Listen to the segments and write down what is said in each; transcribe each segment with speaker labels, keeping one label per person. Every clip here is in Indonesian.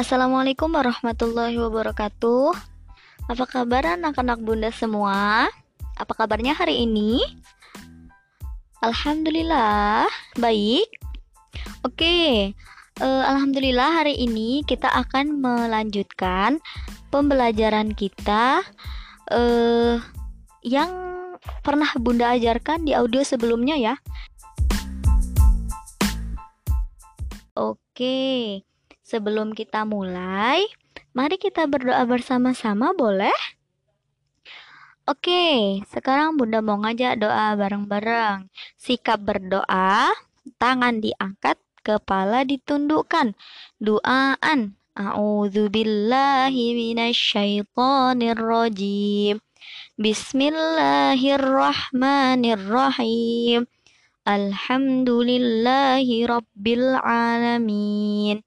Speaker 1: Assalamualaikum warahmatullahi wabarakatuh. Apa kabar anak-anak bunda semua? Apa kabarnya hari ini? Alhamdulillah, baik. Oke, uh, alhamdulillah hari ini kita akan melanjutkan pembelajaran kita uh, yang pernah bunda ajarkan di audio sebelumnya ya. Oke. Sebelum kita mulai, mari kita berdoa bersama-sama, boleh? Oke, sekarang Bunda mau ngajak doa bareng-bareng. Sikap berdoa, tangan diangkat, kepala ditundukkan. Doaan. A'udzubillahi minasyaitonirrajim. Bismillahirrahmanirrahim. Alhamdulillahi rabbil alamin.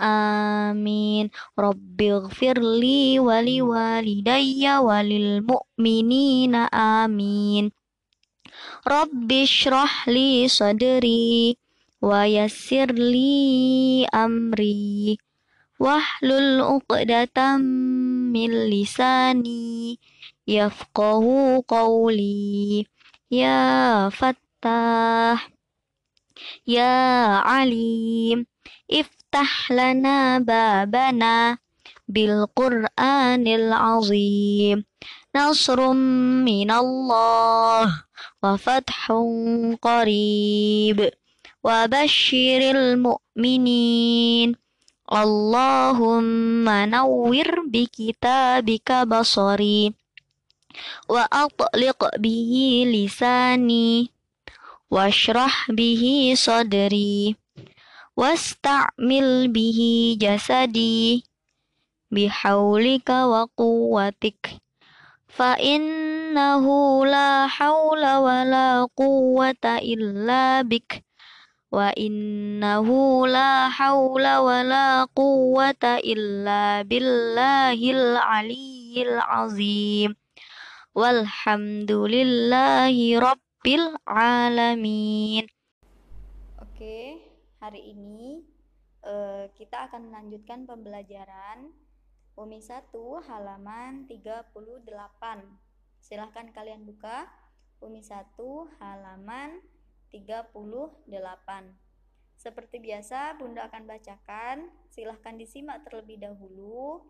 Speaker 1: Amin. Rabbighfirli wali walidayya walil mu'minina amin. Rabbi shrah li sadri wa yassir li amri wahlul uqdatam min lisani yafqahu qawli ya fattah ya alim Iftah lana babana bil Qur'anil azim. Nasrum minallah wa fathun qarib. Wa bashiril mu'minin. Allahumma nawwir bi kitabika basari wa atliq bihi lisani bihi sadri واستعمل به جسدي بحولك وقوتك فإنه لا حول ولا قوة إلا بك وإنه لا حول ولا قوة إلا بالله العلي العظيم والحمد لله رب العالمين okay. Hari ini uh, kita akan melanjutkan pembelajaran UMI 1 halaman 38. Silahkan kalian buka UMI 1 halaman 38. Seperti biasa, Bunda akan bacakan. Silahkan disimak terlebih dahulu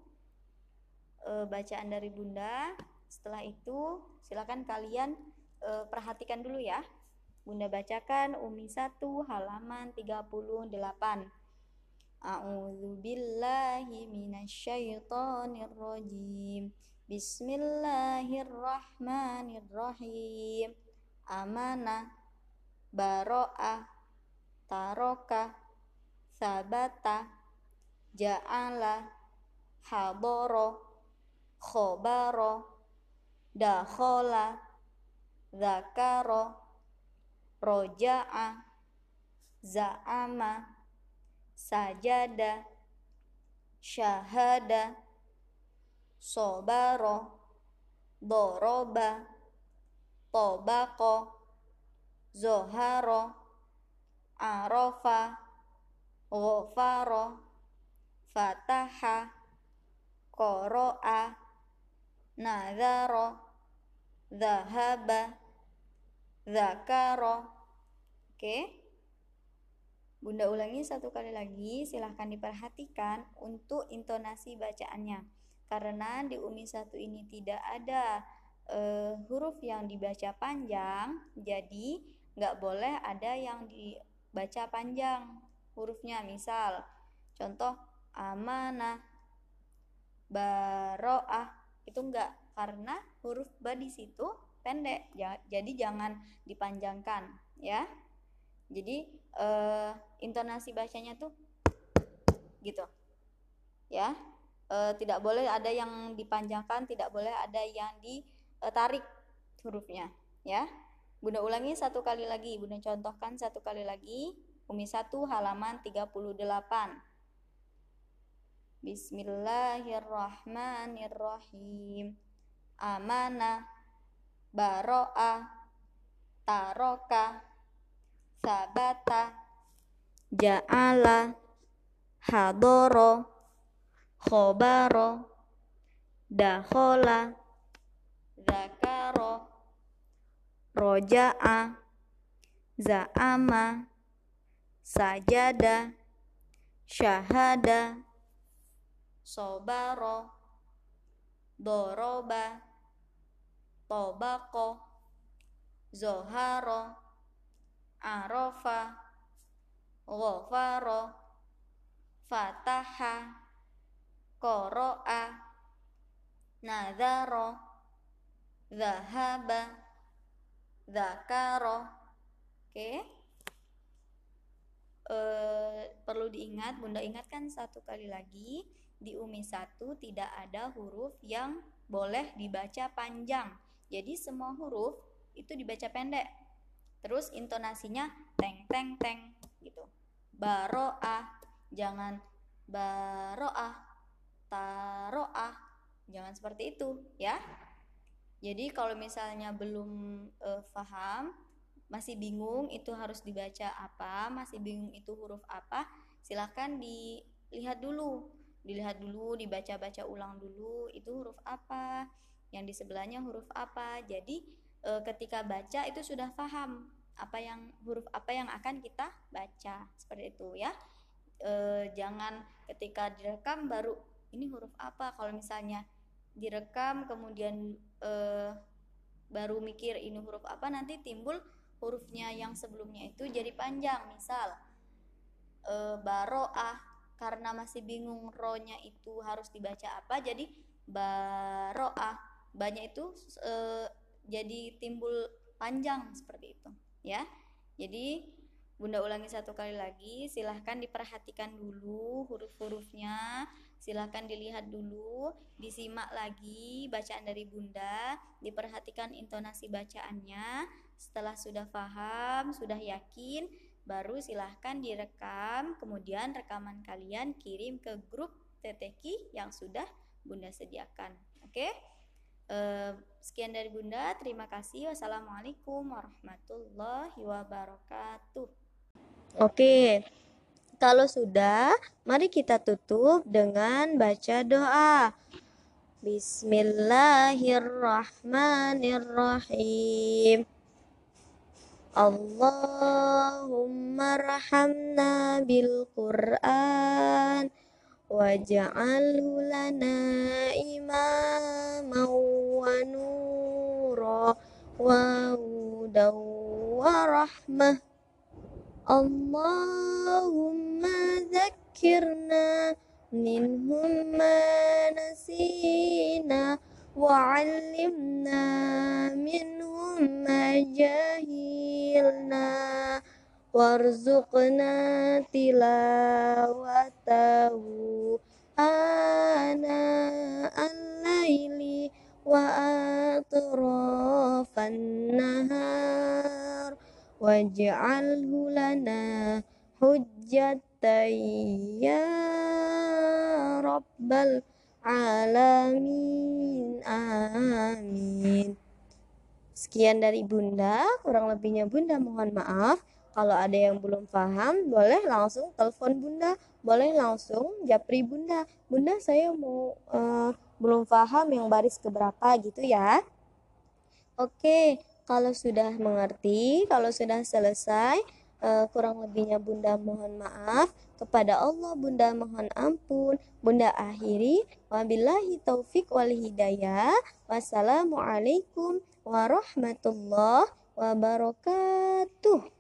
Speaker 1: e, bacaan dari Bunda. Setelah itu, silahkan kalian e, perhatikan dulu ya. Bunda bacakan Umi 1 halaman 38. A'udzu billahi minasyaitonir rajim. Bismillahirrahmanirrahim. Amanah, baro'ah, taroka, sabata, ja'ala, haboro, khobaro, dakhola, zakaro, roja'a, za'ama, sajada, syahada, sobaro, doroba, tobako, zoharo, arofa, ghafaro, fataha, koro'a, nadharo, dhahaba, zakaro. Oke. Bunda ulangi satu kali lagi silahkan diperhatikan untuk intonasi bacaannya. Karena di Umi satu ini tidak ada uh, huruf yang dibaca panjang jadi nggak boleh ada yang dibaca panjang hurufnya. Misal contoh amanah baroah itu enggak karena huruf ba di situ pendek jadi jangan dipanjangkan ya jadi eh, intonasi bacanya tuh gitu ya e, tidak boleh ada yang dipanjangkan, tidak boleh ada yang ditarik hurufnya, ya. Bunda ulangi satu kali lagi, Bunda contohkan satu kali lagi. Umi 1 halaman 38. Bismillahirrahmanirrahim. Amana, baro'a, taroka, sabata, ja'ala, hadoro, khobaro, dahola, zakaro, roja'a, za'ama, sajada, syahada, sobaro, doroba, tobako, zoharo, arofa, ghafaro, fataha, koro'a, nadharo, zahaba, zakaro. Oke. Okay e, perlu diingat, Bunda ingatkan satu kali lagi, di Umi 1 tidak ada huruf yang boleh dibaca panjang. Jadi semua huruf itu dibaca pendek. Terus intonasinya teng teng teng gitu. Baroah, jangan baroah, taroah. Jangan seperti itu ya. Jadi kalau misalnya belum uh, paham, masih bingung itu harus dibaca apa, masih bingung itu huruf apa, silahkan dilihat dulu, dilihat dulu, dibaca-baca ulang dulu itu huruf apa, yang di sebelahnya huruf apa. Jadi e, ketika baca itu sudah paham apa yang huruf apa yang akan kita baca seperti itu ya. E, jangan ketika direkam baru ini huruf apa. Kalau misalnya direkam kemudian e, baru mikir ini huruf apa nanti timbul hurufnya yang sebelumnya itu jadi panjang misal e, baroah karena masih bingung ronya itu harus dibaca apa jadi baroah banyak itu e, jadi timbul panjang seperti itu ya jadi Bunda ulangi satu kali lagi silahkan diperhatikan dulu huruf-hurufnya silahkan dilihat dulu disimak lagi bacaan dari Bunda diperhatikan intonasi bacaannya setelah sudah paham, sudah yakin, baru silahkan direkam, kemudian rekaman kalian kirim ke grup TTK yang sudah Bunda sediakan. Oke? Eh, sekian dari Bunda, terima kasih. Wassalamualaikum warahmatullahi wabarakatuh.
Speaker 2: Oke, kalau sudah, mari kita tutup dengan baca doa. Bismillahirrahmanirrahim. Allahumma rahamna bil Qur'an واجعله لنا إماما ونورا وهدى ورحمة اللهم ذكرنا منهم ما نسينا وعلمنا منهم ما جهلنا warzuqna tilawatahu ana al-laili wa atrafan nahar. Waj'alhu lana hujjatan ya rabbal alamin. Amin. Sekian dari bunda kurang lebihnya bunda mohon maaf kalau ada yang belum paham boleh langsung telepon bunda boleh langsung japri bunda bunda saya mau uh, belum paham yang baris keberapa gitu ya oke kalau sudah mengerti kalau sudah selesai uh, kurang lebihnya bunda mohon maaf kepada Allah Bunda mohon ampun. Bunda akhiri wabillahi taufik wal hidayah. Wassalamualaikum warahmatullahi wabarakatuh.